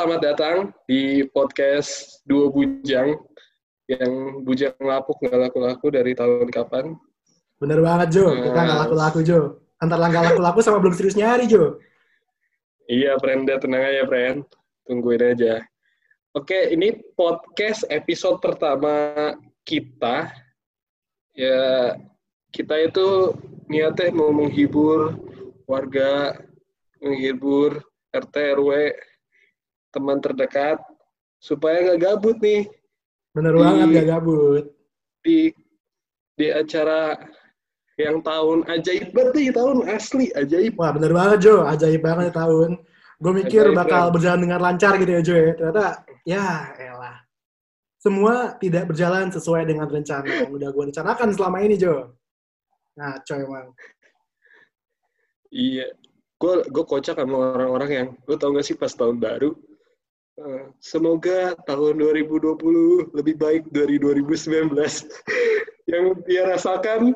selamat datang di podcast Dua Bujang yang bujang lapuk nggak laku-laku dari tahun kapan. Bener banget Jo, kita nggak Nah. laku-laku Jo. Antara nggak laku-laku sama belum serius nyari Jo. Iya, Friend, udah tenang aja, Friend. Tungguin aja. Oke, ini podcast episode pertama kita. Ya, kita itu niatnya mau menghibur warga, menghibur RT RW, teman terdekat, supaya nggak gabut nih Bener Di- banget gak gabut. di di acara yang tahun ajaib banget nih, tahun asli ajaib. Wah bener banget Jo, ajaib banget tahun. Gue mikir Ajaib bakal banget. berjalan dengan lancar gitu ya Jo ya. Ternyata ya elah. Semua tidak berjalan sesuai dengan rencana yang udah gue rencanakan selama ini Jo. Nah coy emang. Iya, gue gue kocak sama orang-orang yang, lu tau gak sih pas tahun baru, semoga tahun 2020 lebih baik dari 2019. yang dia rasakan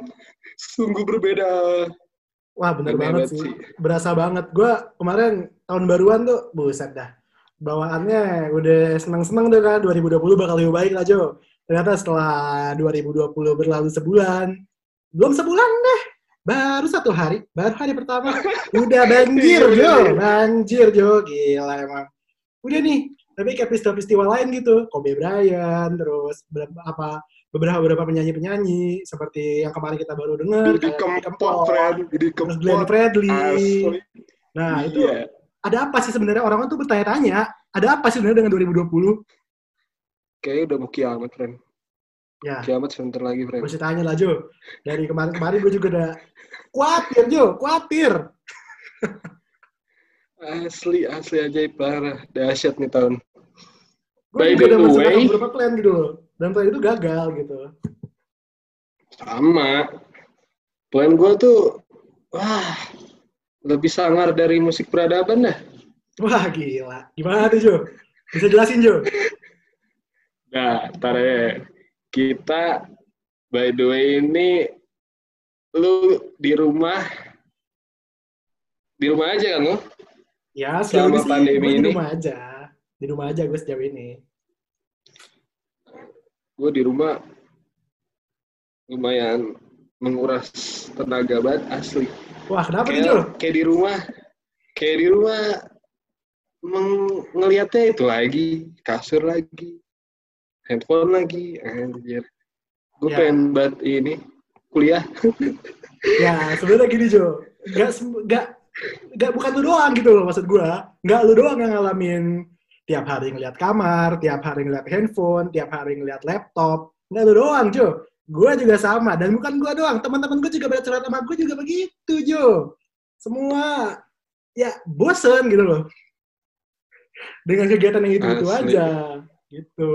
sungguh berbeda. Wah bener banget sih. sih. Berasa banget. Gue kemarin tahun baruan tuh, buset dah. Bawaannya udah seneng-seneng deh kan, 2020 bakal lebih baik lah Jo. Ternyata setelah 2020 berlalu sebulan, belum sebulan deh, baru satu hari, baru hari pertama, udah banjir Iya, Jo, bener. banjir Jo, gila emang. Udah nih, tapi kayak peristiwa-peristiwa lain gitu, Kobe Bryant, terus beberapa apa beberapa beberapa penyanyi-penyanyi seperti yang kemarin kita baru dengar, kayak kempot, Glenn. Fredly. Asli. Nah, itu ada apa sih sebenarnya orang tuh bertanya-tanya, ada apa sih sebenarnya dengan 2020? Kayaknya udah mau kiamat, friend. Ya, Kiamat sebentar lagi, friend. gue tanya lah Jo. Dari kemarin-kemarin gue juga udah khawatir Jo, khawatir. Asli, asli ajaib parah. Dahsyat nih tahun. Gue By juga the way- beberapa plan gitu. Dan plan itu gagal gitu. Sama. Plan gue tuh, wah, lebih sangar dari musik peradaban dah. Wah gila. Gimana tuh Jo? Bisa jelasin Jo? Nah, ntar ya. Kita, by the way ini, lu di rumah, di rumah aja kan lu? Ya, sejauh Selama ini sih pandemi gue di rumah aja. Di rumah aja gue sejauh ini. Gue di rumah lumayan menguras tenaga banget asli. Wah, kenapa nih Jo? Kayak, kayak di rumah, kayak di rumah meng- ngeliatnya itu lagi, kasur lagi, handphone lagi, anjir. Gue Ya. pengen banget ini kuliah. Ya, sebenarnya gini Jo. Gak, sem- gak, bukan lu doang gitu loh maksud gue. Gak lu doang yang ngalamin tiap hari ngeliat kamar, tiap hari ngeliat handphone, tiap hari ngeliat laptop. Gak lu doang Jo. Gue juga sama. Dan bukan gue doang. Teman-teman gue juga pada cerita sama gue juga begitu Jo. Semua ya bosen gitu loh. Dengan kegiatan yang itu-itu Asli. aja. Gitu.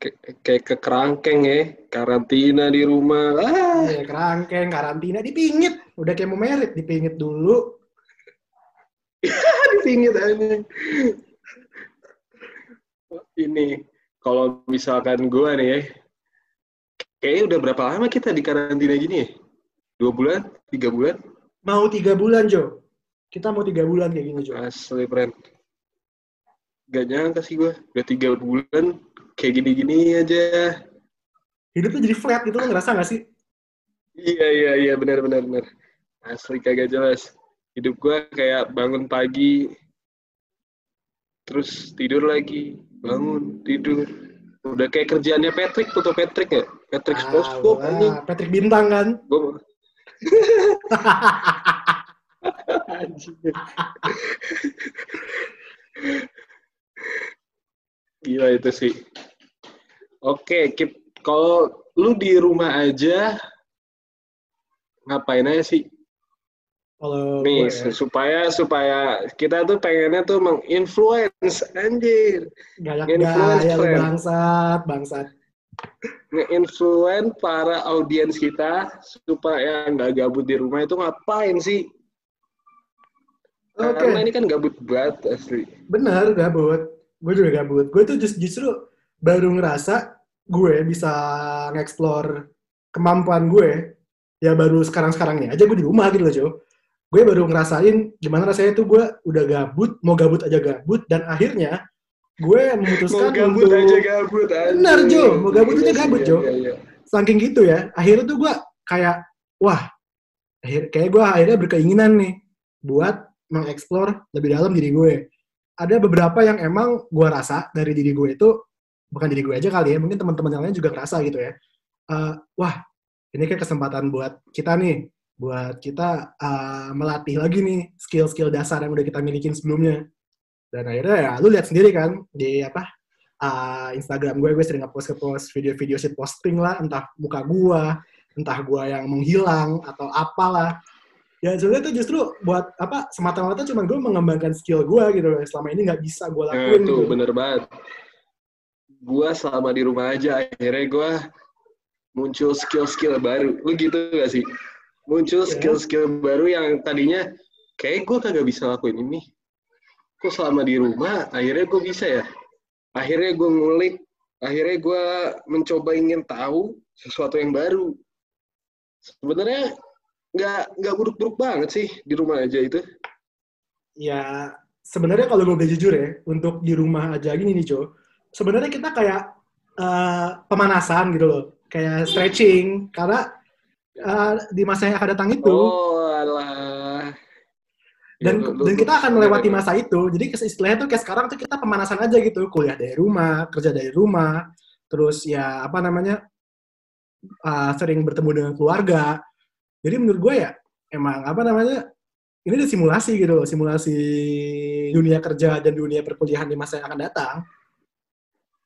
Kay- kayak ke kerangkeng ya, karantina di rumah. Ah, Ya, kerangkeng, karantina, dipingit. Udah kayak mau merit, dipingit dulu. dipingit aja. Ini kalau misalkan gua nih ya, kayaknya udah berapa lama kita di karantina gini ya? Dua bulan? Tiga bulan? Mau tiga bulan, Jo. Kita mau tiga bulan kayak gini, Jo. Asli, friend. Gak nyangka sih gua, udah tiga bulan kayak gini-gini aja. Hidupnya jadi flat gitu, lo ngerasa gak sih? Iya, iya, iya, benar, benar, benar. Asli kagak jelas. Hidup gua kayak bangun pagi, terus tidur lagi, bangun, tidur. Udah kayak kerjaannya Patrick, foto Patrick ya? Patrick. Ah, Patrick Bintang kan? Gua... Anjing. Gila itu sih. Oke, Kip. Kalau lu di rumah aja, ngapain aja sih? Kalau Nih, gue, ya, supaya supaya kita tuh pengennya tuh menginfluence anjir, gayak influence gaya bangsat, bangsat. nge-influence para audiens kita supaya nggak gabut di rumah itu ngapain sih? Oke, Karena ini kan gabut banget asli. bener, gabut. Gue juga gabut. Gue tuh just, justru baru ngerasa gue bisa nge-explore kemampuan gue ya baru sekarang-sekarang ini aja gue di rumah gitu loh Jo gue baru ngerasain gimana rasanya tuh gue udah gabut, mau gabut aja gabut, dan akhirnya gue memutuskan mau gabut untuk... aja gabut aja. Benar, Jo. Mau gabut aja Iya, gabut, iya, Jo. iya, iya. Saking gitu ya, akhirnya tuh gue kayak, wah, akhir, kayak gue akhirnya berkeinginan nih buat mengeksplor lebih dalam diri gue. Ada beberapa yang emang gue rasa dari diri gue itu, bukan diri gue aja kali ya, mungkin teman-teman yang lain juga ngerasa gitu ya. Eh, wah, ini kan kesempatan buat kita nih, buat kita eh, melatih lagi nih skill-skill dasar yang udah kita milikin sebelumnya. Dan akhirnya ya, lu lihat sendiri kan di apa uh, Instagram gue, gue sering nge-post post video-video shit posting lah, entah muka gue, entah gue yang menghilang atau apalah. Ya sebenarnya itu justru buat apa semata-mata cuma gue mengembangkan skill gue gitu loh. Selama ini nggak bisa gue Nah, lakuin tuh gitu. bener banget. Gua selama di rumah aja, akhirnya gua muncul skill-skill baru. Lu gitu gak sih? Muncul Iya. skill-skill baru yang tadinya kayak gue kagak bisa lakuin ini. Kok selama di rumah, akhirnya gue bisa ya? Akhirnya gue ngulik, akhirnya gue mencoba ingin tahu sesuatu yang baru. Sebenarnya nggak nggak buruk-buruk banget sih di rumah aja itu. Ya sebenarnya kalau gue jujur ya, untuk di rumah aja gini nih Jo, sebenarnya kita kayak eh, pemanasan gitu loh, kayak stretching. Karena eh, di masa yang akan datang itu Oh, alah. dan Ya, lu- dan kita akan melewati masa itu. Jadi istilahnya tuh kayak sekarang tuh kita pemanasan aja gitu. Kuliah dari rumah kerja dari rumah. Terus ya apa namanya uh, sering bertemu dengan keluarga. Jadi menurut gue ya emang apa namanya ini udah simulasi gitu simulasi dunia kerja dan dunia perkuliahan di masa yang akan datang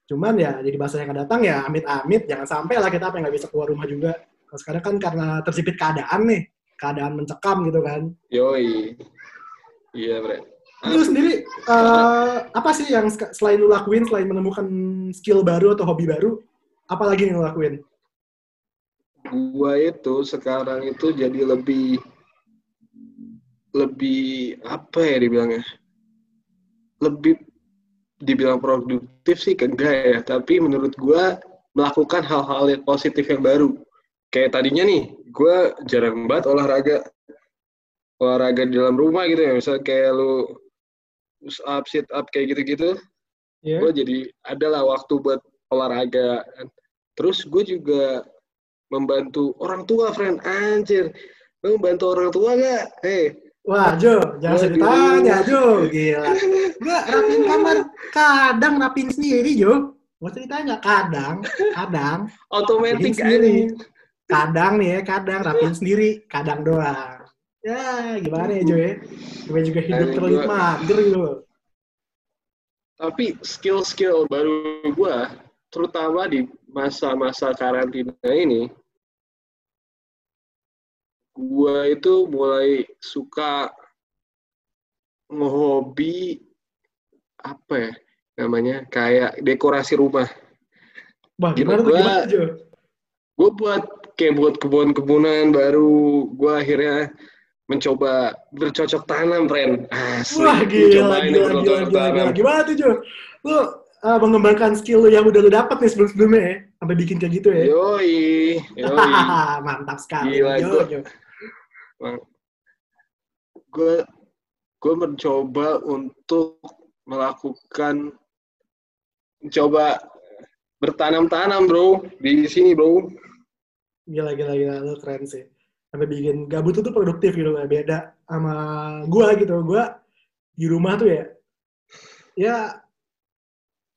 cuman ya jadi masa yang akan datang ya amit-amit jangan sampai lah kita apa nggak bisa keluar rumah juga Kalau sekarang kan karena terjepit keadaan nih keadaan mencekam gitu kan Yoi. Iya, Bre. Lu sendiri eh, apa sih yang selain lu lakuin selain menemukan skill baru atau hobi baru, apa lagi yang lu lakuin? Gua itu sekarang itu jadi lebih lebih apa ya dibilangnya? Lebih dibilang produktif sih enggak ya, tapi menurut gua melakukan hal-hal yang positif yang baru. Kayak tadinya nih, gua jarang banget olahraga olahraga di dalam rumah gitu ya, misalnya kayak lu push up, sit up kayak gitu-gitu. Ya. gue jadi adalah waktu buat olahraga terus gue juga membantu orang tua friend anjir lu membantu orang tua gak? Hei, Wah, Jo, jangan usah Waduh. ditanya, Jo. Gila. Gua rapin kamar, kadang rapin sendiri, Jo. Gak usah ditanya, kadang, kadang, otomatis sendiri. kadang nih ya, kadang rapin sendiri, kadang doang. Ya, gimana ya, Jo ya? Gue juga hidup Aduh, terlalu gua- mager gitu. loh. Tapi skill-skill baru gue, terutama di masa-masa karantina ini, gue itu mulai suka ngehobi apa ya namanya kayak dekorasi rumah. Wah, gimana tuh, gimana, gue buat kayak buat kebun-kebunan baru gue akhirnya mencoba bercocok tanam friend asli Wah, gila, gila, gila, gila, gila. Gimana tuh, Jo? Lu uh, mengembangkan skill lu yang udah lu dapat nih sebelum-sebelumnya ya? Sampai bikin kayak gitu ya? yoi yoi Mantap sekali, Gila, Jo, Jo. Gue gue mencoba untuk melakukan coba bertanam-tanam bro di sini bro Gila, gila, gila. Lu keren sih. Sampai bikin gabut itu produktif gitu lah. Beda sama gua gitu. Gua di rumah tuh ya, ya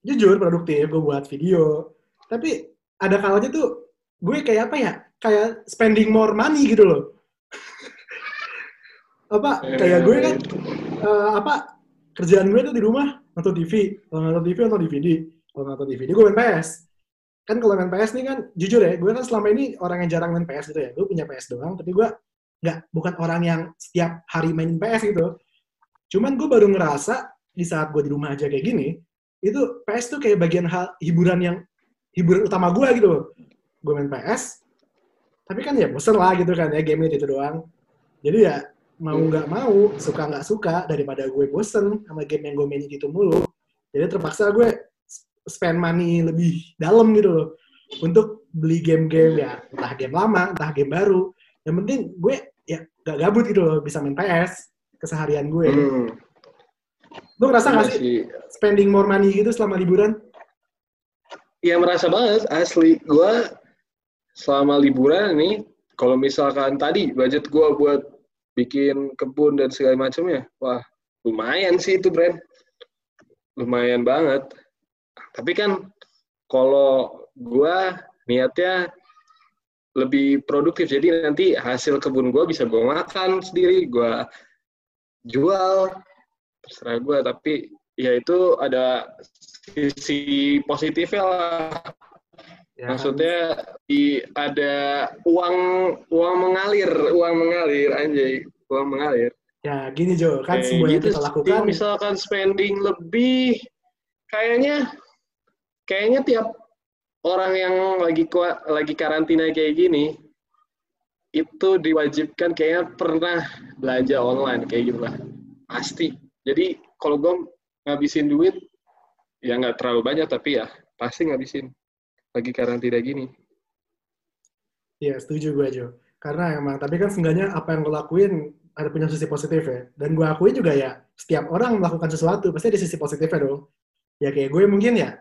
jujur produktif. Gue buat video. Tapi ada kalanya tuh gue kayak apa ya? Kayak spending more money gitu loh. Apa kayak gue kan eh, apa kerjaan gue tuh di rumah nonton TV kalau nonton TV nonton DVD kalau nonton DVD gue main PS kan kalau main PS nih kan jujur ya gue kan selama ini orang yang jarang main PS gitu ya. Gue punya PS doang tapi gue nggak bukan orang yang setiap hari main PS gitu. Cuman gue baru ngerasa di saat gue di rumah aja kayak gini itu PS tuh kayak bagian hal hiburan yang hiburan utama gue gitu gue main PS tapi kan ya bosen lah gitu kan ya game itu doang. Jadi ya mau nggak mau suka nggak suka daripada gue bosen sama game yang gue mainin gitu mulu jadi terpaksa gue spend money lebih dalam gitu loh untuk beli game-game ya entah game lama entah game baru yang penting gue ya gak gabut gitu loh, bisa main PS keseharian gue. Hmm. Lu ngerasa Iya nggak sih sih. spending more money gitu selama liburan? Ya merasa banget asli. Gua selama liburan nih, kalau misalkan tadi budget gua buat bikin kebun dan segala macamnya, wah lumayan sih itu brand. Lumayan banget. Tapi kan kalau gua niatnya lebih produktif, jadi nanti hasil kebun gua bisa gua makan sendiri, gua jual, terserah gua. Tapi ya itu ada sisi positifnya lah. Ya, Maksudnya di ada uang uang mengalir, uang mengalir anjay, uang mengalir. ya gini Jo, kan Kayak semua yang gitu kita lakukan misalkan spending lebih kayaknya kayaknya tiap orang yang lagi kua- lagi karantina kayak gini itu diwajibkan kayaknya pernah belanja online kayak gitu lah. Pasti. Jadi kalau gue ngabisin duit ya nggak terlalu banyak tapi ya pasti ngabisin lagi karantina gini. Iya, setuju gue, Jo. Karena emang, tapi kan seenggaknya apa yang lo lakuin ada punya sisi positif ya. Dan gue akui juga ya, setiap orang melakukan sesuatu, pasti ada sisi positifnya dong. Ya kayak gue mungkin ya,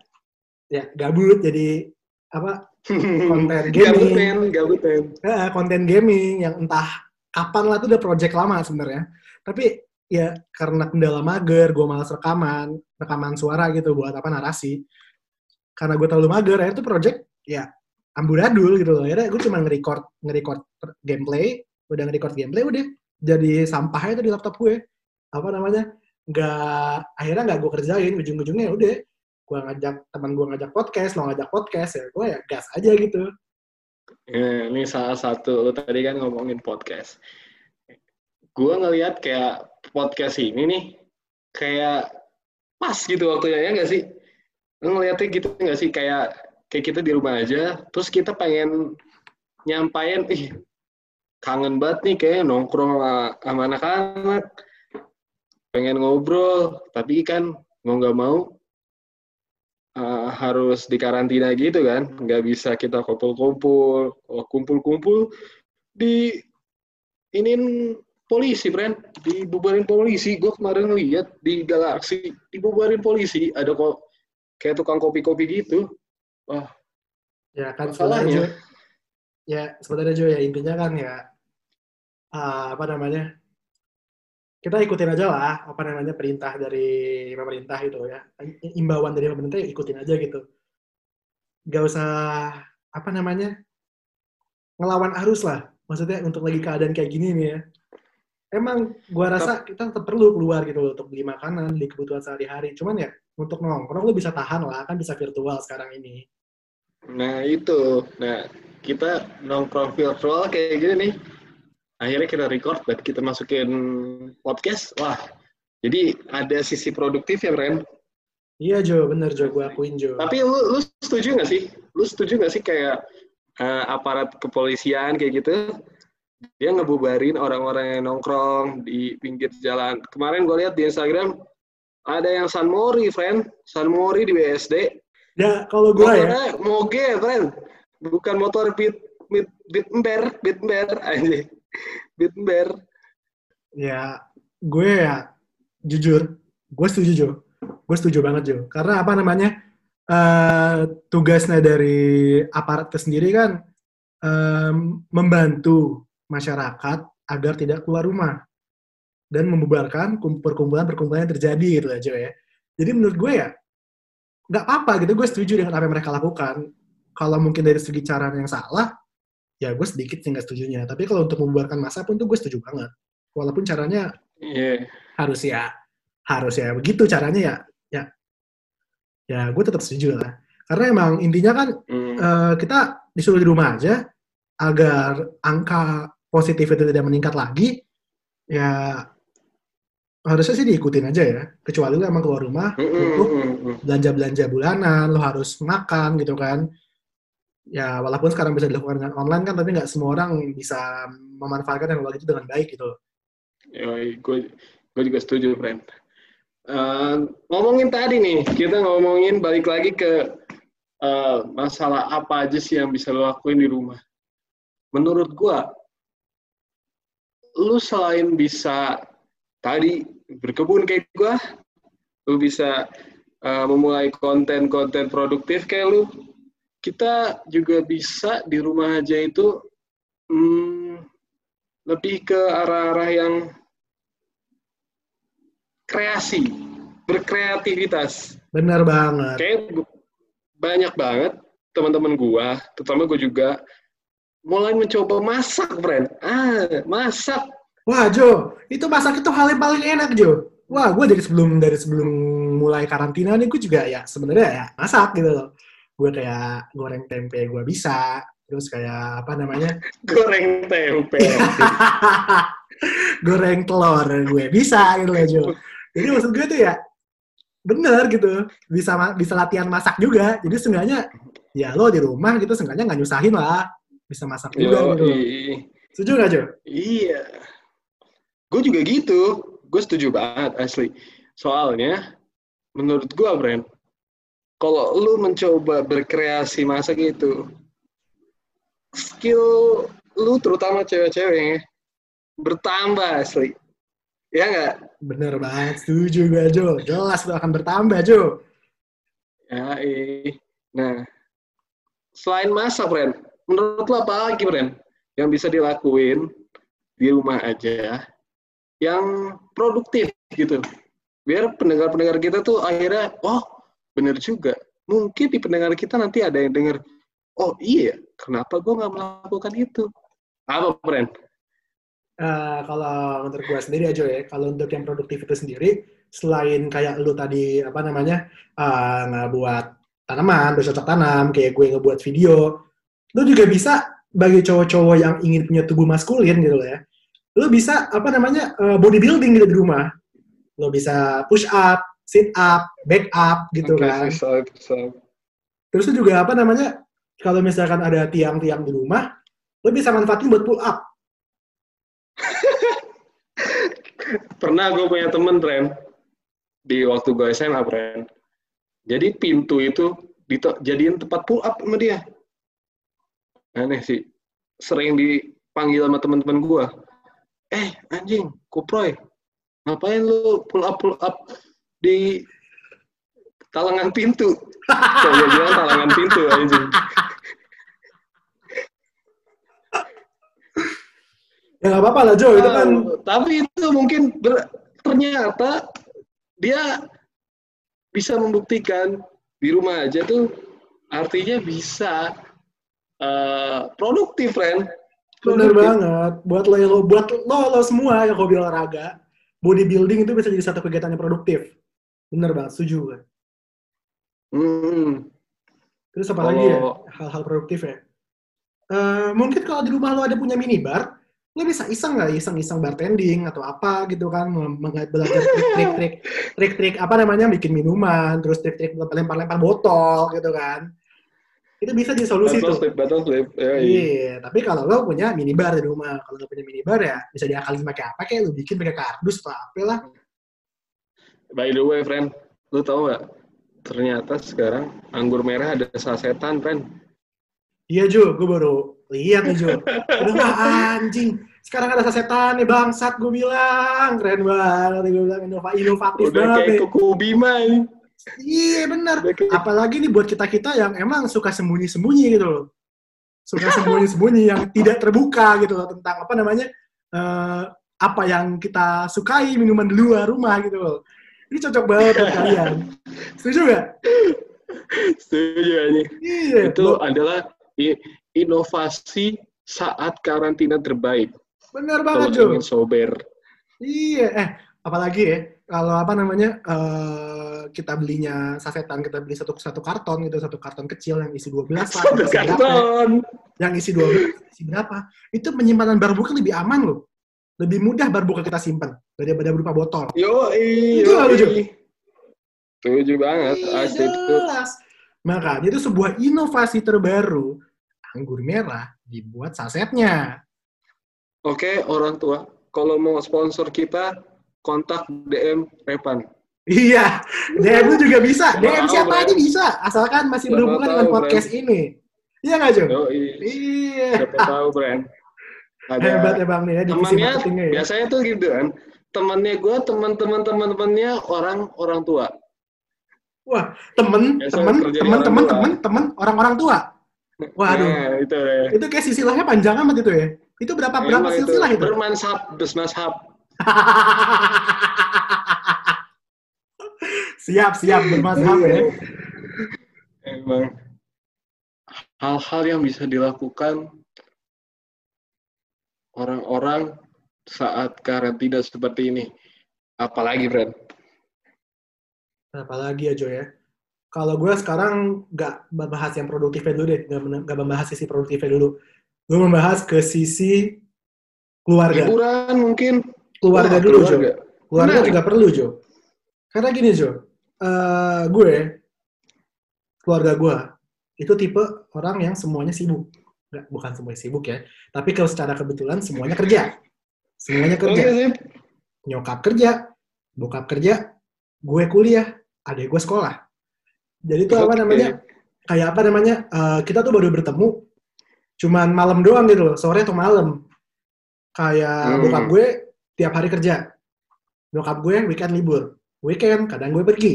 ya gabut jadi apa Konten gaming. Gabut men, gabut men. eh, konten gaming yang entah kapan lah itu udah project lama sebenarnya. Tapi ya karena kendala mager, gue malas rekaman, rekaman suara gitu buat apa narasi. Karena gue terlalu mager, akhirnya itu project ya amburadul gitu loh. Akhirnya gue cuma nge-record, nge-record gameplay, udah nge-record gameplay, udah jadi sampahnya itu di laptop gue. Apa namanya? Nggak, akhirnya nggak gue kerjain, ujung-ujungnya ya udah gue ngajak teman gue ngajak podcast, lo ngajak podcast ya gue ya gas aja gitu. Ya, ini salah satu, tadi kan ngomongin podcast. Gue ngelihat kayak podcast ini nih, kayak pas gitu waktunya, ya nggak sih? Lu ngeliatnya gitu nggak sih? Kayak kayak kita di rumah aja, terus kita pengen nyampain, ih kangen banget nih kayak nongkrong sama- sama anak-anak, pengen ngobrol, tapi kan mau nggak mau uh, harus dikarantina gitu kan, nggak bisa kita kumpul-kumpul, kumpul-kumpul di inin polisi, friend, dibubarin polisi. Gue kemarin lihat di Galaxy, dibubarin polisi, ada kok kayak tukang kopi-kopi gitu. Wah, Ya kan Masalahnya. sebenarnya Jo, ya sebenarnya Jo ya intinya kan ya ah, apa namanya kita ikutin aja lah apa namanya perintah dari pemerintah itu ya. Imbauan dari pemerintah ya ikutin aja gitu. Gak usah apa namanya ngelawan arus lah. Maksudnya untuk lagi keadaan kayak gini nih ya emang gua rasa kita tetap perlu keluar gitu loh untuk beli makanan beli kebutuhan sehari-hari cuman ya untuk nongkrong lu bisa tahan lah kan bisa virtual sekarang ini nah itu. Nah, kita nongkrong virtual kayak gini nih. Akhirnya kita record dan kita masukin podcast. Wah, jadi ada sisi produktif ya, friend. Iya Jo, bener Jo, gue akuin Jo. Tapi lu, lu setuju nggak sih? Lu setuju nggak sih kayak eh, aparat kepolisian kayak gitu? Dia ngebubarin orang-orang yang nongkrong di pinggir jalan. Kemarin gue lihat di Instagram ada yang San Mori, friend. San Mori di BSD. Ya kalau gue ya, moge, friend. Bukan motor beat beat beat ember, beat ember aja. Beat ember. ya gue ya jujur, gue setuju Jo. Gue setuju banget Jo. Karena apa namanya, eh, tugasnya dari aparat itu sendiri kan em, membantu masyarakat agar tidak keluar rumah dan membubarkan kum- perkumpulan-perkumpulan yang terjadi gitu aja ya. Jadi menurut gue ya nggak apa-apa gitu. Gue setuju dengan apa yang mereka lakukan. Kalau mungkin dari segi cara yang salah, ya gue sedikit sih nggak setujunya. Tapi kalau untuk membubarkan masa pun tuh gue setuju banget. Walaupun caranya Iya. harus ya harus ya begitu caranya ya ya ya gue tetap setuju lah. Karena emang intinya kan Hmm. eh, kita disuruh di rumah aja agar angka positif itu tidak meningkat lagi. Ya harusnya sih diikutin aja ya. Kecuali lu emang keluar rumah untuk belanja-belanja bulanan, lo harus makan gitu kan. Ya walaupun sekarang bisa dilakukan dengan online kan, tapi nggak semua orang bisa memanfaatkan teknologi itu dengan baik gitu. Yoi, gue gue juga setuju, friend. Eh, ngomongin tadi nih, kita ngomongin balik lagi ke eh, masalah apa aja sih yang bisa lo lakuin di rumah. Menurut gue, lu selain bisa tadi berkebun kayak gua, lu bisa uh, memulai konten-konten produktif kayak lu, kita juga bisa di rumah aja itu hmm, lebih ke arah-arah yang kreasi, berkreativitas. Bener banget. Kayak banyak banget teman-teman gua, terutama gua juga mulai mencoba masak, friend. Ah, masak. Wah, Jo, itu masak itu hal yang paling enak, Jo. Wah, gue dari sebelum dari sebelum mulai karantina nih, gue juga ya sebenarnya ya masak gitu loh. Gue kayak goreng tempe gue bisa, terus kayak apa namanya? goreng tempe. goreng telur gue bisa gitu loh, Jo. Jadi maksud gue tuh ya bener gitu, bisa bisa latihan masak juga. Jadi seenggaknya ya lo di rumah gitu seenggaknya nggak nyusahin lah bisa masak juga Yo, gitu. Setuju gak, Jo? Iya. Gue juga gitu. Gue setuju banget, asli. Soalnya, menurut gue, Brand, kalau lu mencoba berkreasi masak itu, skill lu terutama cewek-cewek bertambah asli. Ya nggak? Bener banget, setuju gue, Jo. Jelas lu akan bertambah, Jo. Ya, iya. Nah, selain masak, Brand, menurut lo apa lagi, Bren, yang bisa dilakuin di rumah aja yang produktif gitu? Biar pendengar-pendengar kita tuh akhirnya, oh bener juga. Mungkin di pendengar kita nanti ada yang denger, oh iya, kenapa gue nggak melakukan itu? Apa, Bren? Uh, kalau menurut gue sendiri aja ya, kalau untuk yang produktif itu sendiri, selain kayak lu tadi apa namanya uh, nggak buat tanaman, bercocok tanam, kayak gue ngebuat video, lu juga bisa bagi cowok-cowok yang ingin punya tubuh maskulin gitu loh ya lu bisa apa namanya uh, bodybuilding gitu di rumah. Lu bisa push up sit up back up gitu okay, kan. bisa, bisa. terus lu juga apa namanya kalau misalkan ada tiang-tiang di rumah lu bisa manfaatin buat pull up. Pernah gue punya temen tren di waktu gue SMA tren jadi pintu itu jadiin tempat pull up sama dia aneh sih. Sering dipanggil sama teman-teman gue eh anjing kuproy ngapain lu pull up pull up di talangan pintu? Saya bilang talangan pintu anjing? Ya nggak apa-apa lah Jo. Itu kan tapi itu mungkin ber, ternyata dia bisa membuktikan di rumah aja tuh artinya bisa uh, produktif, friend. Bener banget. Buat lo, lo, buat lo, lo semua yang hobi olahraga, bodybuilding itu bisa jadi satu kegiatan yang produktif. Bener banget, setuju kan? Hmm. Terus apa oh. lagi ya? Hal-hal produktif ya? Uh, mungkin kalau di rumah lo ada punya minibar, lo bisa iseng nggak iseng-iseng bartending atau apa gitu kan belajar trik-trik trik-trik apa namanya bikin minuman terus trik-trik lempar-lempar botol gitu kan itu bisa jadi solusi battle tuh. Slip, battle slip. Ya, iya. iya, tapi kalau lo punya minibar di rumah, kalau lo punya minibar ya bisa diakalin pakai apa kayak lo bikin pakai kardus atau apa lah. By the way, friend, lo tau gak? Ternyata sekarang anggur merah ada sasetan, friend. Iya, Jo. Gue baru lihat nih, Jo. Udah anjing. Sekarang ada sasetan nih, bangsat gue bilang. Keren banget. Gue bilang inovatif Udah banget. Udah kayak kuku bima ini. Iya benar. Apalagi nih buat kita-kita yang emang suka sembunyi-sembunyi gitu loh. Suka sembunyi-sembunyi yang tidak terbuka gitu loh tentang apa namanya uh, apa yang kita sukai minuman di luar rumah gitu loh. Ini cocok banget buat kalian. Setuju gak? Setuju aja. Iya. Itu adalah inovasi saat karantina terbaik. Benar banget, Jo. ingin sober. Iya, eh apalagi ya kalau apa namanya uh, kita belinya sasetan kita beli satu satu karton gitu satu karton kecil yang isi 12 lah satu karton. Yang isi 12 isi berapa? Itu penyimpanan barbuka lebih aman loh. Lebih mudah barbuka kita simpan daripada berupa botol. Yo itu nggak lucu setuju banget iya, jelas. makanya itu sebuah inovasi terbaru. Anggur merah dibuat sasetnya. Oke orang tua kalau mau sponsor kita kontak DM Repan. Iya, DM lu juga bisa. DM siapa aja bisa, asalkan masih berhubungan dengan podcast ini. Iya nggak, Jo? iya. Siapa tahu, Bren. ada Hebat ya Bang ya temannya ya. biasanya tuh gitu kan temannya gue teman-teman teman-temannya orang orang tua Wah, temen, temen, temen, temen, temen, temen, orang-orang tua. Waduh, nah itu deh itu kayak silsilahnya panjang amat itu ya. Itu berapa berapa Emang itu silsilah itu? bermanshab bermashab siap, siap bermazhab ya. emang hal-hal yang bisa dilakukan orang-orang saat karantina seperti ini apalagi friend Apalagi ya Jo ya. Kalau gue sekarang nggak membahas yang produktifnya dulu deh, nggak membahas sisi produktifnya dulu. Gue membahas ke sisi keluarga. liburan mungkin Keluarga Wah, dulu Jo. keluarga. Keluarga Menarik. juga perlu Jo. Karena gini Jo, eh, gue keluarga gue itu tipe orang yang semuanya sibuk. Nggak, bukan semuanya sibuk ya, tapi kalau secara kebetulan semuanya kerja. Semuanya kerja. Nyokap kerja, bokap kerja, gue kuliah, adik gue sekolah. Jadi itu apa namanya? Kayak apa namanya? eh, kita tuh baru bertemu cuman malam doang gitu loh, sore atau malam. Kayak Hmm. bokap gue tiap hari kerja. Nyokap gue weekend libur. Weekend kadang gue pergi.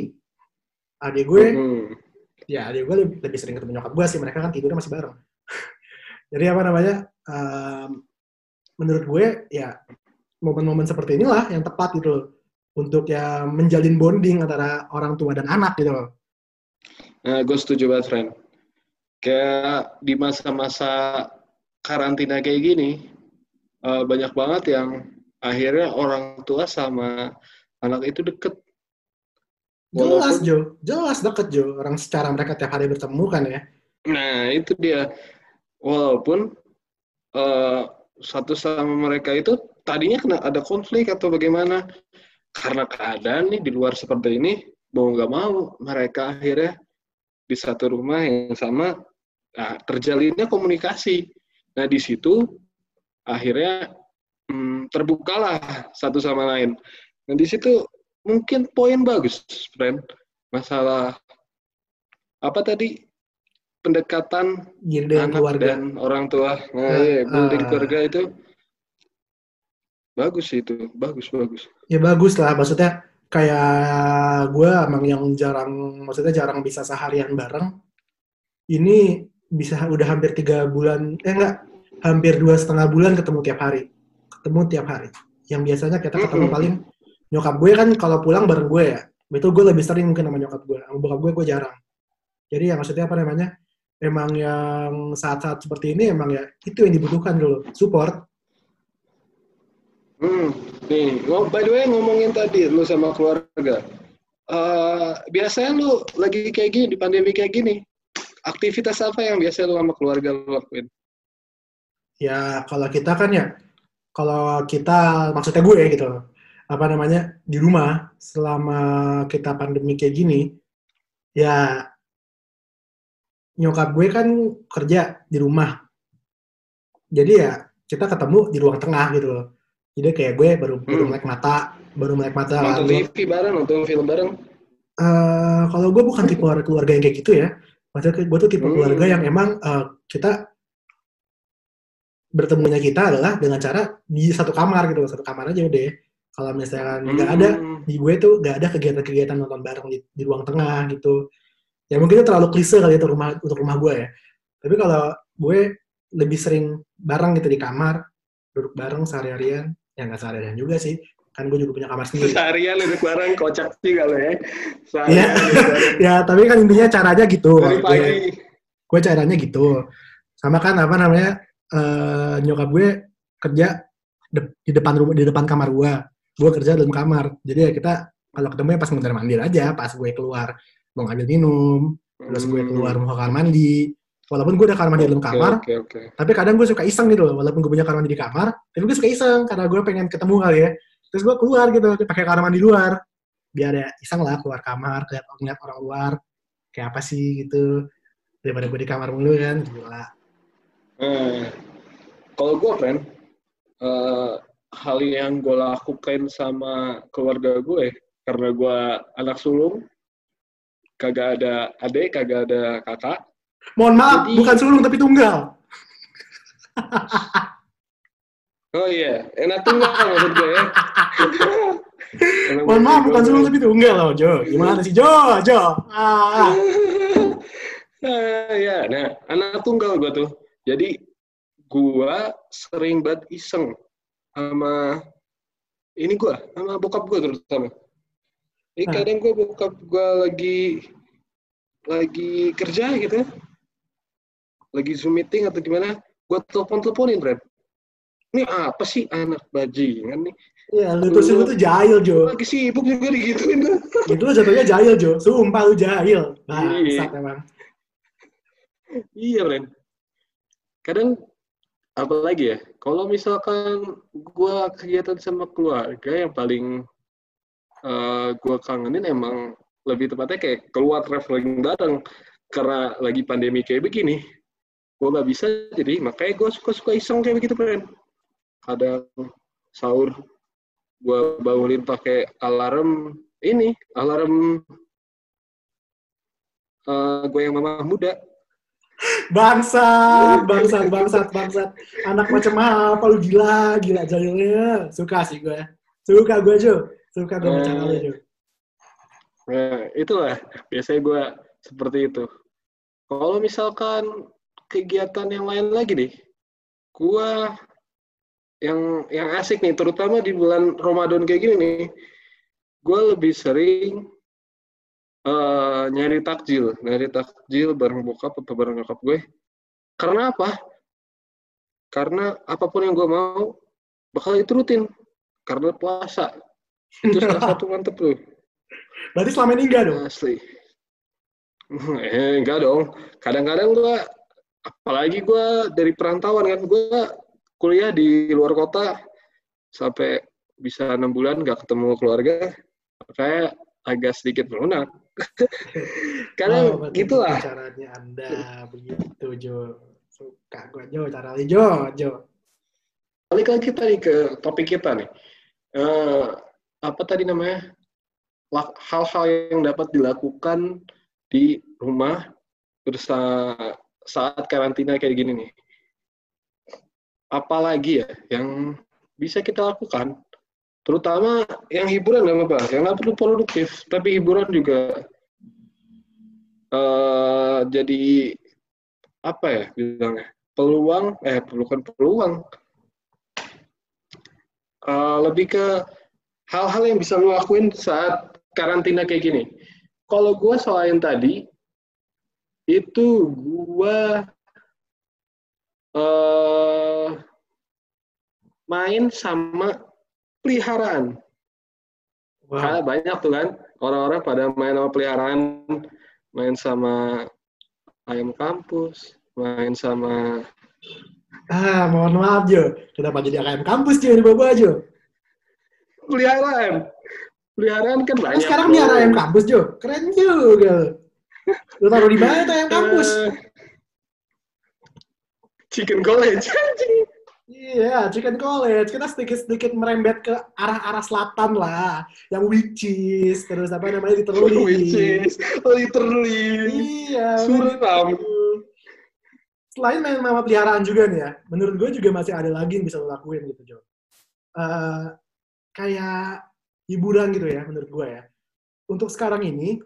Adik gue, Hmm. ya adik gue lebih, lebih sering ketemu nyokap gue sih. Mereka kan tidurnya masih bareng. Jadi apa namanya? em, menurut gue ya momen-momen seperti inilah yang tepat gitu loh. Untuk ya menjalin bonding antara orang tua dan anak gitu loh. Nah, gue setuju banget, friend. Kayak di masa-masa karantina kayak gini, eh, banyak banget yang akhirnya orang tua sama anak itu deket. Jelas Walaupun- Jo, jelas deket Jo. Orang secara mereka tiap hari bertemu kan ya. Nah, itu dia. Walaupun eh, satu sama mereka itu tadinya kena ada konflik atau bagaimana, karena keadaan nih di luar seperti ini, mau nggak mau mereka akhirnya di satu rumah yang sama, nah, terjalinnya komunikasi. Nah, di situ akhirnya hmm, terbukalah satu sama lain. Nah, di situ mungkin poin bagus, friend. Masalah apa tadi pendekatan dengan anak keluarga. dan orang tua. Nah, iya, building eh. keluarga itu bagus sih itu, bagus bagus. Ya bagus lah, maksudnya kayak gue emang yang jarang, maksudnya jarang bisa seharian bareng. Ini bisa udah hampir tiga bulan, eh enggak, hampir dua setengah bulan ketemu tiap hari. Ketemu tiap hari. Yang biasanya kita ketemu paling, nyokap gue kan kalau pulang bareng gue ya. Itu gue lebih sering mungkin sama nyokap gue. Sama bokap gue, gue jarang. Jadi ya maksudnya apa namanya, emang yang saat-saat seperti ini emang ya itu yang dibutuhkan dulu, support. Hmm, nih, ngo- by the way ngomongin tadi lu sama keluarga. Eh, biasanya lu lagi kayak gini di pandemi kayak gini, aktivitas apa yang biasa lu sama keluarga lu lakuin? ya kalau kita kan ya kalau kita maksudnya gue gitu apa namanya di rumah selama kita pandemi kayak gini ya nyokap gue kan kerja di rumah jadi ya kita ketemu di ruang tengah gitu loh jadi kayak gue baru baru Hmm. melek mata baru melek mata Nonton lalu TV bareng, nonton film bareng. Eh, kalau gue bukan tipe keluarga yang kayak gitu ya. Maksudnya gue tuh tipe Hmm. keluarga yang emang eh, kita bertemunya kita adalah dengan cara di satu kamar gitu, satu kamar aja udah. Kalau misalkan nggak ada Hmm. di gue tuh nggak ada kegiatan-kegiatan nonton bareng di, di ruang tengah gitu. Ya mungkin itu terlalu klise kali itu rumah untuk rumah gue ya. Tapi kalau gue lebih sering bareng gitu di kamar, duduk bareng sehari-harian. Ya nggak sehari-harian juga sih, kan gue juga punya kamar sendiri. Seharian duduk bareng, kocak sih kalau ya. Iya. Ya tapi kan intinya caranya gitu. Dari Gue- pagi. gue caranya gitu sama kan apa namanya eh, nyokap gue kerja de- di depan rumah di depan kamar gue. Gue kerja dalam kamar. Jadi ya kita kalau ketemu ya pas mondar mandir aja pas gue keluar mau ngambil minum terus gue keluar mau ke kamar mandi. Walaupun gue udah kamar mandi dalam kamar Oke, oke. tapi kadang gue suka iseng gitu loh. Walaupun gue punya kamar mandi di kamar tapi gue suka iseng karena gue pengen ketemu kali ya. Terus gue keluar gitu pakai kamar mandi luar. Biar ya iseng lah keluar kamar lihat ngeliat orang luar. Kayak apa sih gitu? Daripada gue di kamar mulu kan gila Nah, kalau gue, friend, eh, hal yang gue lakukan sama keluarga gue, karena gue anak sulung, kagak ada adik, kagak ada kakak. mohon maaf Jadi- bukan sulung tapi tunggal Oh iya, enak tunggal maksud gue ya. Mohon maaf, bukan suruh lebih tunggal loh, Jo. Gimana sih, Jo? Jo. Ah. Nah, ya, nah, anak tunggal gue tuh. Jadi, gua sering banget iseng sama ini gua, sama bokap gua terutama. Ini Ah. kadang gua bokap gua lagi lagi kerja gitu ya. Lagi Zoom meeting atau gimana, gua telepon-teleponin, Ren. Ini apa sih anak bajingan nih? Iya, lu tuh sih lu tuh jahil, Jo. Lagi sibuk juga digituin. Itu lu jatuhnya jahil, Jo. Sumpah lu jahil. Nah, Iya. emang. Iya, Ren. Kadang apalagi ya, kalau misalkan gua kegiatan sama keluarga yang paling eh, gua kangenin emang lebih tepatnya kayak keluar traveling bareng karena lagi pandemi kayak begini. Gua nggak bisa jadi makanya gua suka-suka iseng kayak begitu, Ren. Kadang sahur gua bangunin pakai alarm ini, alarm eh gue yang mama muda. Bangsat, bangsat, bangsat, bangsat. Anak macam apa lu gila, gila jahilnya. Suka sih gue. Suka gue, Jo. Suka gue Eh. macam lu, Jo. Nah, itulah biasanya gue seperti itu. Kalau misalkan kegiatan yang lain lagi nih, gue yang yang asik nih, terutama di bulan Ramadan kayak gini nih, gue lebih sering eh, nyari takjil, nyari takjil bareng bokap atau bareng nyokap gue. Karena apa? Karena apa pun yang gue mau bakal diturutin. Karena puasa. Itu salah satu mantep tuh. Berarti selama ini enggak dong? Asli. Eh, enggak dong. Kadang-kadang gua apalagi gua dari perantauan kan, gua kuliah di luar kota sampai bisa enam bulan nggak ketemu keluarga, makanya agak sedikit melunak. Kadang Oh, gitulah. begitu caranya Anda begitu, Jo. Suka gue, Jo. Cara lu, Jo. Jo. Balik lagi kita nih ke topik kita nih. Eh, apa tadi namanya? Hal-hal yang dapat dilakukan di rumah bersama saat karantina kayak gini nih. Apalagi ya yang bisa kita lakukan, terutama yang hiburan nggak apa-apa, yang nggak perlu produktif, tapi hiburan juga eh jadi apa ya bilangnya peluang eh bukan peluang Eh, lebih ke hal-hal yang bisa lo lakuin saat karantina kayak gini. Kalau gue soal yang tadi, itu gue eh main sama peliharaan. Karena Wow. banyak tuh kan orang-orang pada main sama peliharaan, main sama ayam kampus, main sama Ah, mohon maaf, Jo. Kenapa jadi AKM kampus, Jo? Di bawah Jo. peliharaan. Peliharaan kan banyak. sekarang tuh. dia ayam kampus, Jo. Keren juga. Lu taruh di mana tuh ayam kampus? Chicken College. anjing. Iya, Chicken College. Kita sedikit-sedikit merembet ke arah-arah selatan lah. Yang which is, terus apa namanya, literally. Which is literally Iya. suram. Selain main sama peliharaan juga nih ya, menurut gue juga masih ada lagi yang bisa lo lakuin gitu, Jo. Eh, kayak hiburan gitu ya, menurut gue ya. Untuk sekarang ini,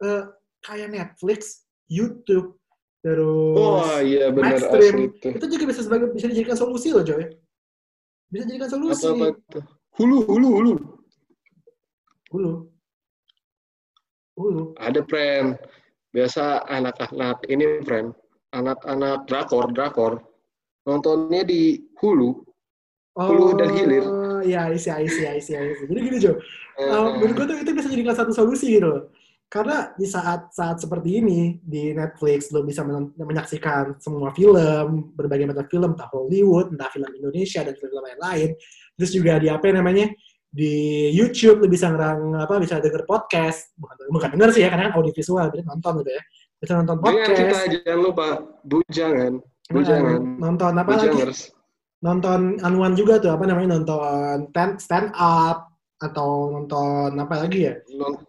eh, kayak Netflix, YouTube, terus Wah iya benar asli itu. itu juga bisa sebagai bisa dijadikan solusi loh, Joy. Bisa dijadikan solusi. Apa apa? Hulu hulu hulu. Hulu. Hulu. Ada friend. Biasa anak-anak ini friend. Anak-anak drakor drakor. Nontonnya di Hulu. Hulu dan hilir. Oh, iya, isi, isi, isi, isi. Jadi gini, Jo. Eh, Uh, menurut gue tuh itu bisa jadikan satu solusi gitu loh. Karena di saat-saat seperti ini di Netflix lo bisa men- menyaksikan semua film, berbagai macam film, entah Hollywood, entah film Indonesia dan film yang lain. Terus juga di apa namanya di YouTube lo bisa ngerang apa bisa denger podcast, bukan bukan denger sih ya karena kan audio visual, berarti nonton gitu ya. Bisa nonton Jangan kita podcast, jangan lupa bujangan. nah, Bujangan. nonton apa lagi? Bujangers. Nonton anuan juga tuh apa namanya nonton stand stand up atau nonton apa lagi ya? Non-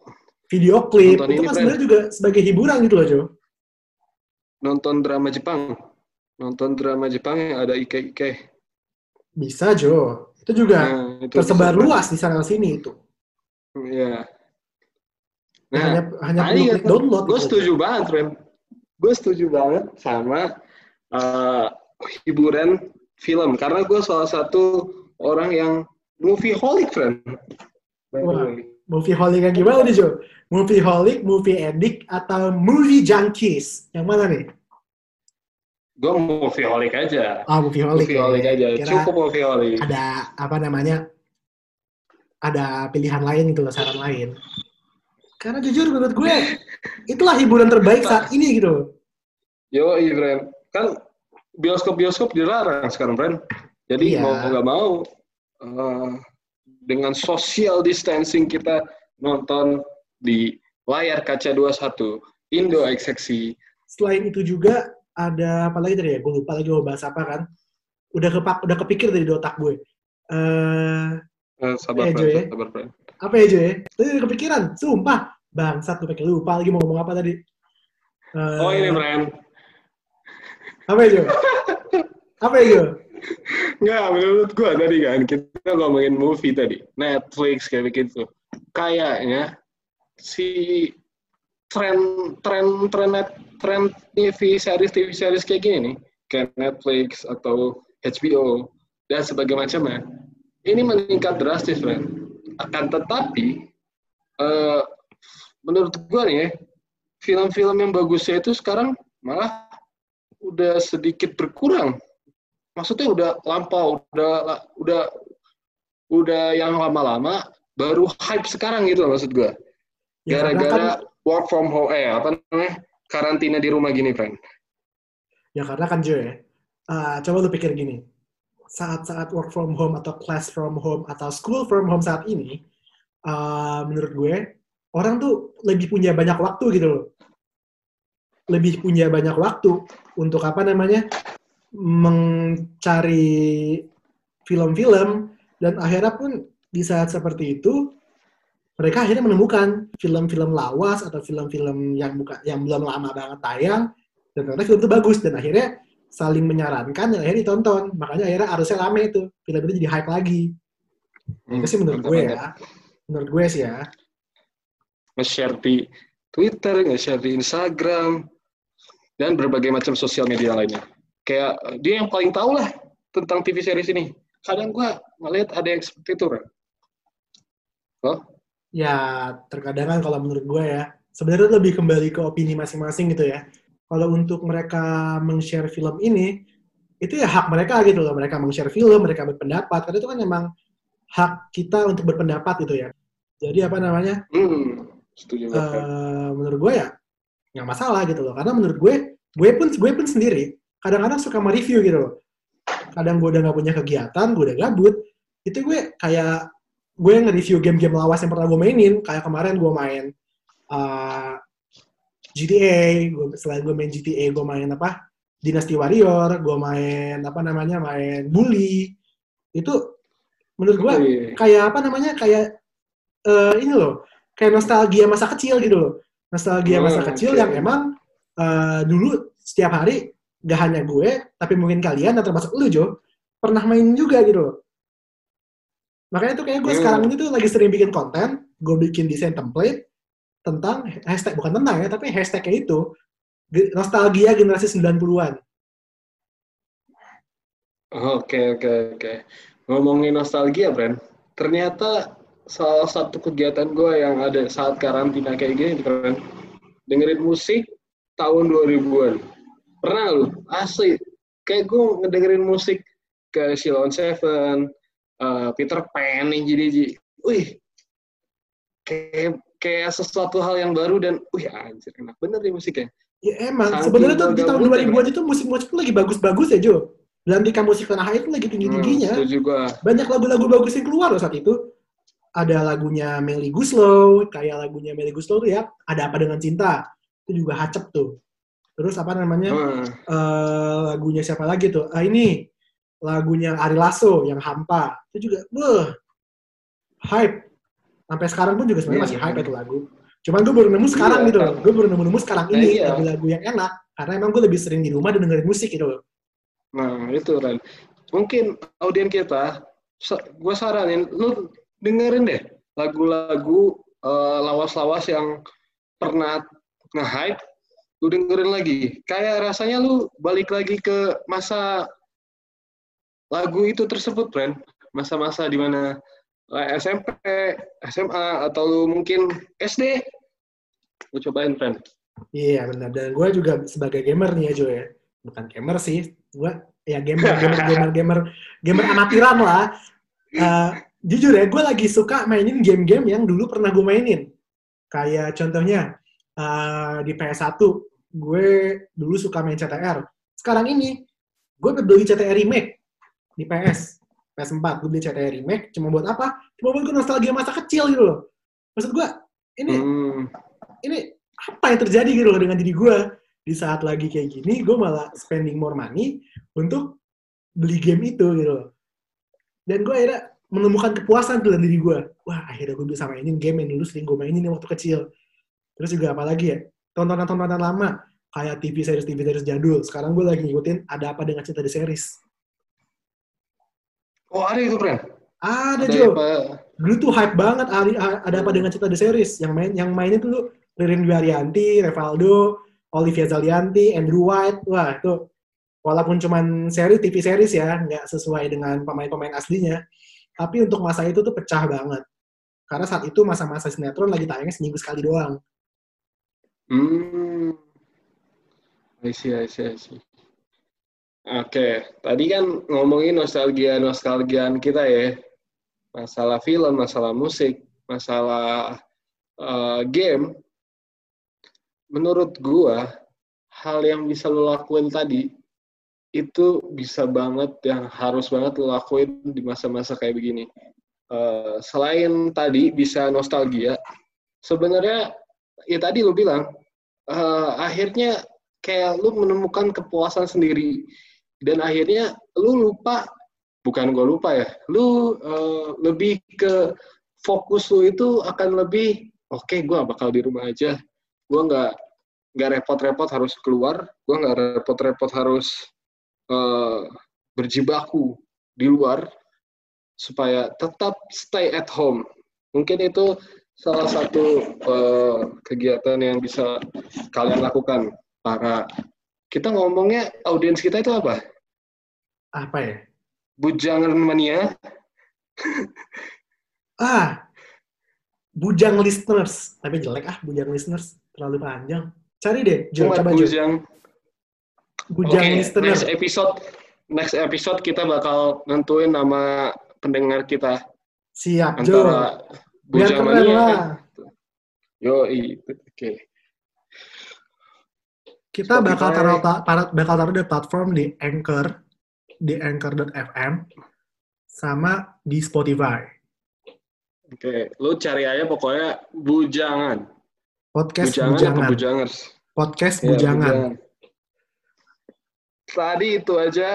video klip Nonton itu kan sebenarnya juga sebagai hiburan gitu loh Jo. nonton drama Jepang. Nonton drama Jepang yang ada ike-ike. Bisa Jo. Itu juga Nah, itu tersebar bisa. luas di sana sini itu. Iya. Ya, Nah, hanya hanya perlu klik download. gue gitu. setuju banget, Ren. Gue setuju banget sama uh, hiburan film karena gue salah satu orang yang movie holic, friend. Wah. Movie holic yang gimana nih Jo? Movie holic, movie addict, atau movie junkies? Yang mana nih? Gue movie holic aja. Ah, movie holic. Movie ya. holic aja. Kira Cukup movie holic. ada apa namanya? Ada pilihan lain gitu loh, saran lain. Karena jujur menurut gue, itulah hiburan terbaik saat ini gitu. Yo, iya, friend. Kan bioskop-bioskop dilarang sekarang, friend. Jadi Iya. mau nggak mau uh, dengan social distancing kita nonton di layar kaca 21 Indo Exeksi. Selain itu juga ada apa lagi tadi ya? Gue lupa lagi mau bahas apa kan. Udah kepak, udah kepikir dari di otak gue. Eh, Eh, sabar, Iya, friend. Ya. Sabar, friend. apa ya Jo ya? Tadi udah kepikiran, sumpah. Bangsat, gue pakai lupa lagi mau ngomong apa tadi. Eh, Oh, ini, friend. Apa ya Jo? apa ya? Nggak, menurut gua tadi kan, kita ngomongin movie tadi. Netflix, kayak begitu. Kayaknya si tren tren tren tren TV series TV series kayak gini nih kayak Netflix atau HBO dan sebagainya macamnya ini meningkat drastis friend akan tetapi eh, menurut gua nih ya, film-film yang bagusnya itu sekarang malah udah sedikit berkurang maksudnya udah lampau udah udah udah yang lama-lama baru hype sekarang gitu loh maksud gua Ya, karena kan, gara-gara work from home eh apa namanya karantina di rumah gini friend ya karena kan Jo ya. eh, coba lu pikir gini. Saat-saat work from home atau class from home atau school from home saat ini, eh, menurut gue orang tuh lebih punya banyak waktu gitu loh. Lebih punya banyak waktu untuk apa namanya mencari film-film dan akhirnya pun di saat seperti itu mereka akhirnya menemukan film-film lawas atau film-film yang bukan yang belum lama banget tayang dan ternyata film itu bagus dan akhirnya saling menyarankan dan akhirnya ditonton. Makanya akhirnya harusnya rame itu film itu jadi hype lagi. Itu sih menurut gue ya. menurut gue sih ya. Nge-share di Twitter nge-share di Instagram dan berbagai macam sosial media lainnya kayak eh, dia yang paling tahu lah tentang TV series ini. Kadang gua ngeliat ada yang seperti itu kan oh ya terkadang kan kalau menurut gue ya sebenarnya lebih kembali ke opini masing-masing gitu ya. Kalau untuk mereka meng-share film ini itu ya hak mereka gitu loh. Mereka meng-share film mereka berpendapat. Karena itu kan memang hak kita untuk berpendapat gitu ya. Jadi apa namanya? Hmm, setuju eh, menurut gue ya nggak masalah gitu loh. Karena menurut gue gue pun gue pun sendiri kadang-kadang suka mereview gitu loh. Kadang gue udah nggak punya kegiatan gue udah gabut itu gue kayak gue nge-review game-game lawas yang pernah gue mainin. Kayak kemarin gue main eh, GTA gue selain gue main GTA gue main apa? Dynasty Warrior gue main apa namanya? Main Bully. Itu menurut gue Iya. kayak apa namanya? Kayak eh, ini loh kayak nostalgia masa kecil gitu loh. Nostalgia Hmm, masa kecil oke. yang emang eh, dulu setiap hari gak hanya gue tapi mungkin kalian dan termasuk lu Jo pernah main juga gitu loh makanya tuh kayak gue Hmm. sekarang ini tuh lagi sering bikin konten gue bikin desain template tentang hashtag bukan tentang ya tapi hashtagnya itu nostalgia generasi 90-an Oke, oke, oke. Ngomongin nostalgia, Bren. Ternyata salah satu kegiatan gue yang ada saat karantina kayak gini, Bren. Dengerin musik tahun 2000-an. Pernah lu? Asli. Kayak gue ngedengerin musik ke Shilon Seven, eh, Peter Pan, yang jadi Wih, kayak kayak sesuatu hal yang baru dan wih anjir enak bener nih musiknya. ya emang sebenarnya tuh di tahun gabutnya, 2000 aja tuh musik-musik tuh lagi bagus-bagus ya Jo Belantika musik tanah air tuh lagi Hmm, tinggi-tingginya gue. banyak lagu-lagu bagus yang keluar loh saat itu. Ada lagunya Melly Guslow, kayak lagunya Melly Guslow tuh ya, ada apa dengan cinta. Itu juga hacep tuh. Terus apa namanya? Hmm. eh, lagunya siapa lagi tuh? Ah ini lagunya Ari Lasso yang Hampa. Itu juga wah hype. Sampai sekarang pun juga sebenarnya Iya. masih hype itu lagu. Cuman gue baru nemu sekarang Iya, gitu loh. kan. Gue baru nemu-nemu sekarang Nah, ini iya. lagu-lagu yang enak. Karena emang gue lebih sering di rumah dan dengerin musik gitu loh. Nah, itu Ren. mungkin audien kita, gue saranin lu dengerin deh lagu-lagu uh, lawas-lawas yang pernah nge-hype, lu dengerin lagi. Kayak rasanya lu balik lagi ke masa lagu itu tersebut, friend. Masa-masa di mana SMP, SMA, atau lu mungkin SD. Lu cobain, friend. Iya, benar. Dan gue juga sebagai gamer nih ya, Jo ya. Bukan gamer sih. Gue ya gamer, gamer, gamer, gamer, gamer amatiran lah. Uh, jujur ya, gue lagi suka mainin game-game yang dulu pernah gue mainin. Kayak contohnya, uh, di PS1, gue dulu suka main CTR. Sekarang ini, gue beli CTR Remake di PS. PS4, gue beli CTR Remake, cuma buat apa? Cuma buat gue nostalgia masa kecil gitu loh. Maksud gue, ini, hmm. ini apa yang terjadi gitu loh dengan diri gue? Di saat lagi kayak gini, gue malah spending more money untuk beli game itu gitu loh. Dan gue akhirnya menemukan kepuasan tuh dalam diri gue. Wah, akhirnya gue bisa mainin game yang dulu sering gue mainin waktu kecil. Terus juga apalagi ya, tontonan-tontonan lama, kayak TV series TV series jadul. Sekarang gue lagi ngikutin ada apa dengan cinta di series. Oh ada itu friend? Ada, ada Jo. Apa? Dulu tuh hype banget ada, ada apa dengan cerita The Series. Yang main yang mainnya tuh Ririn Dwi Arianti, Revaldo, Olivia Zalianti, Andrew White. Wah itu walaupun cuman seri TV series ya, nggak sesuai dengan pemain-pemain aslinya. Tapi untuk masa itu tuh pecah banget. Karena saat itu masa-masa sinetron lagi tayangnya seminggu sekali doang. Hmm. I see, I see, I see. Oke, tadi kan ngomongin nostalgia-nostalgiaan kita ya. Masalah film, masalah musik, masalah uh, game. Menurut gua, hal yang bisa lo lakuin tadi, itu bisa banget, yang harus banget lo lakuin di masa-masa kayak begini. Uh, selain tadi bisa nostalgia, sebenarnya ya tadi lo bilang, uh, akhirnya kayak lu menemukan kepuasan sendiri. Dan akhirnya lu lupa bukan gue lupa ya lu uh, lebih ke fokus lu itu akan lebih oke okay, gue bakal di rumah aja. Gue nggak nggak repot-repot harus keluar. Gue nggak repot-repot harus uh, berjibaku di luar supaya tetap stay at home. Mungkin itu salah satu uh, kegiatan yang bisa kalian lakukan para kita ngomongnya audiens kita itu apa apa ya? Bujangan mania. ah, bujang listeners. Tapi jelek ah, bujang listeners. Terlalu panjang. Cari deh, Jo, coba bujang. Bujang okay, listeners. Next episode, next episode kita bakal nentuin nama pendengar kita. Siap, Jo. Biar keren lah. Kan? Yo, oke. Okay. Kita bakal taruh, bakal taruh di platform di Anchor, di Anchor.fm sama di Spotify. Oke, lu cari aja pokoknya bujangan. Podcast bujangan. bujangan. bujangers? Podcast ya, bujangan. bujangan. Tadi itu aja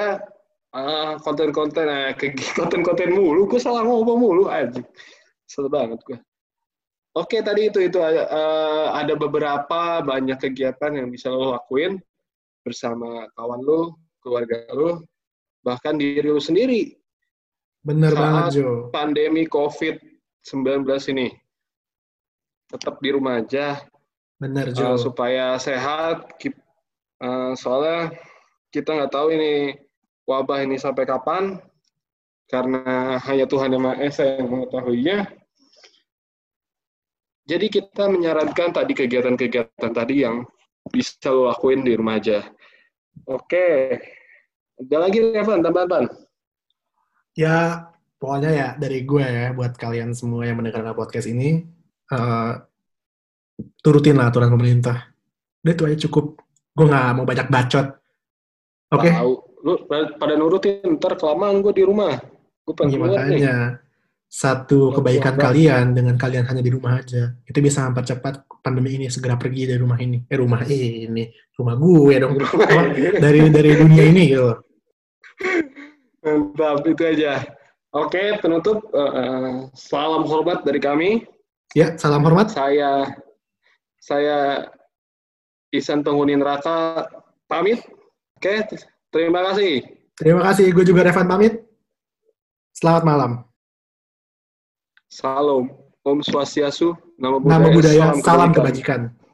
uh, konten-konten uh, konten-konten mulu, gue salah ngomong mulu aja. Sedih banget gue. Oke, tadi itu itu uh, ada beberapa banyak kegiatan yang bisa lo lakuin bersama kawan lo, keluarga lo, bahkan diri lu sendiri. Bener banget, Jo. pandemi COVID-19 ini. Tetap di rumah aja. Bener, Jo. Uh, supaya sehat. Uh, soalnya kita nggak tahu ini wabah ini sampai kapan. Karena hanya Tuhan Yang Maha Esa yang mengetahuinya. Jadi kita menyarankan tadi kegiatan-kegiatan tadi yang bisa lo lakuin di rumah aja. Oke, ada lagi Evan, tambahan Ya, pokoknya ya dari gue ya, buat kalian semua yang mendengarkan podcast ini, uh, turutin lah aturan pemerintah. Udah itu aja cukup. Gue nggak mau banyak bacot. Oke? Okay? Lu pada nurutin, ntar kelamaan gue di rumah. Gue pengen ya, makanya. Nih satu kebaikan kalian dengan kalian hanya di rumah aja. Itu bisa mempercepat pandemi ini segera pergi dari rumah ini. Eh rumah ini. Rumah gue dong. Dari dari dunia ini gitu. Mantap itu aja. Oke penutup. Uh, salam hormat dari kami. Ya salam hormat. Saya saya Isan penghuni neraka pamit. Oke terima kasih. Terima kasih. Gue juga Revan pamit. Selamat malam. Salam. Om Swastiastu. Nama budaya. Nama budaya, salam salam kebaikan. kebajikan.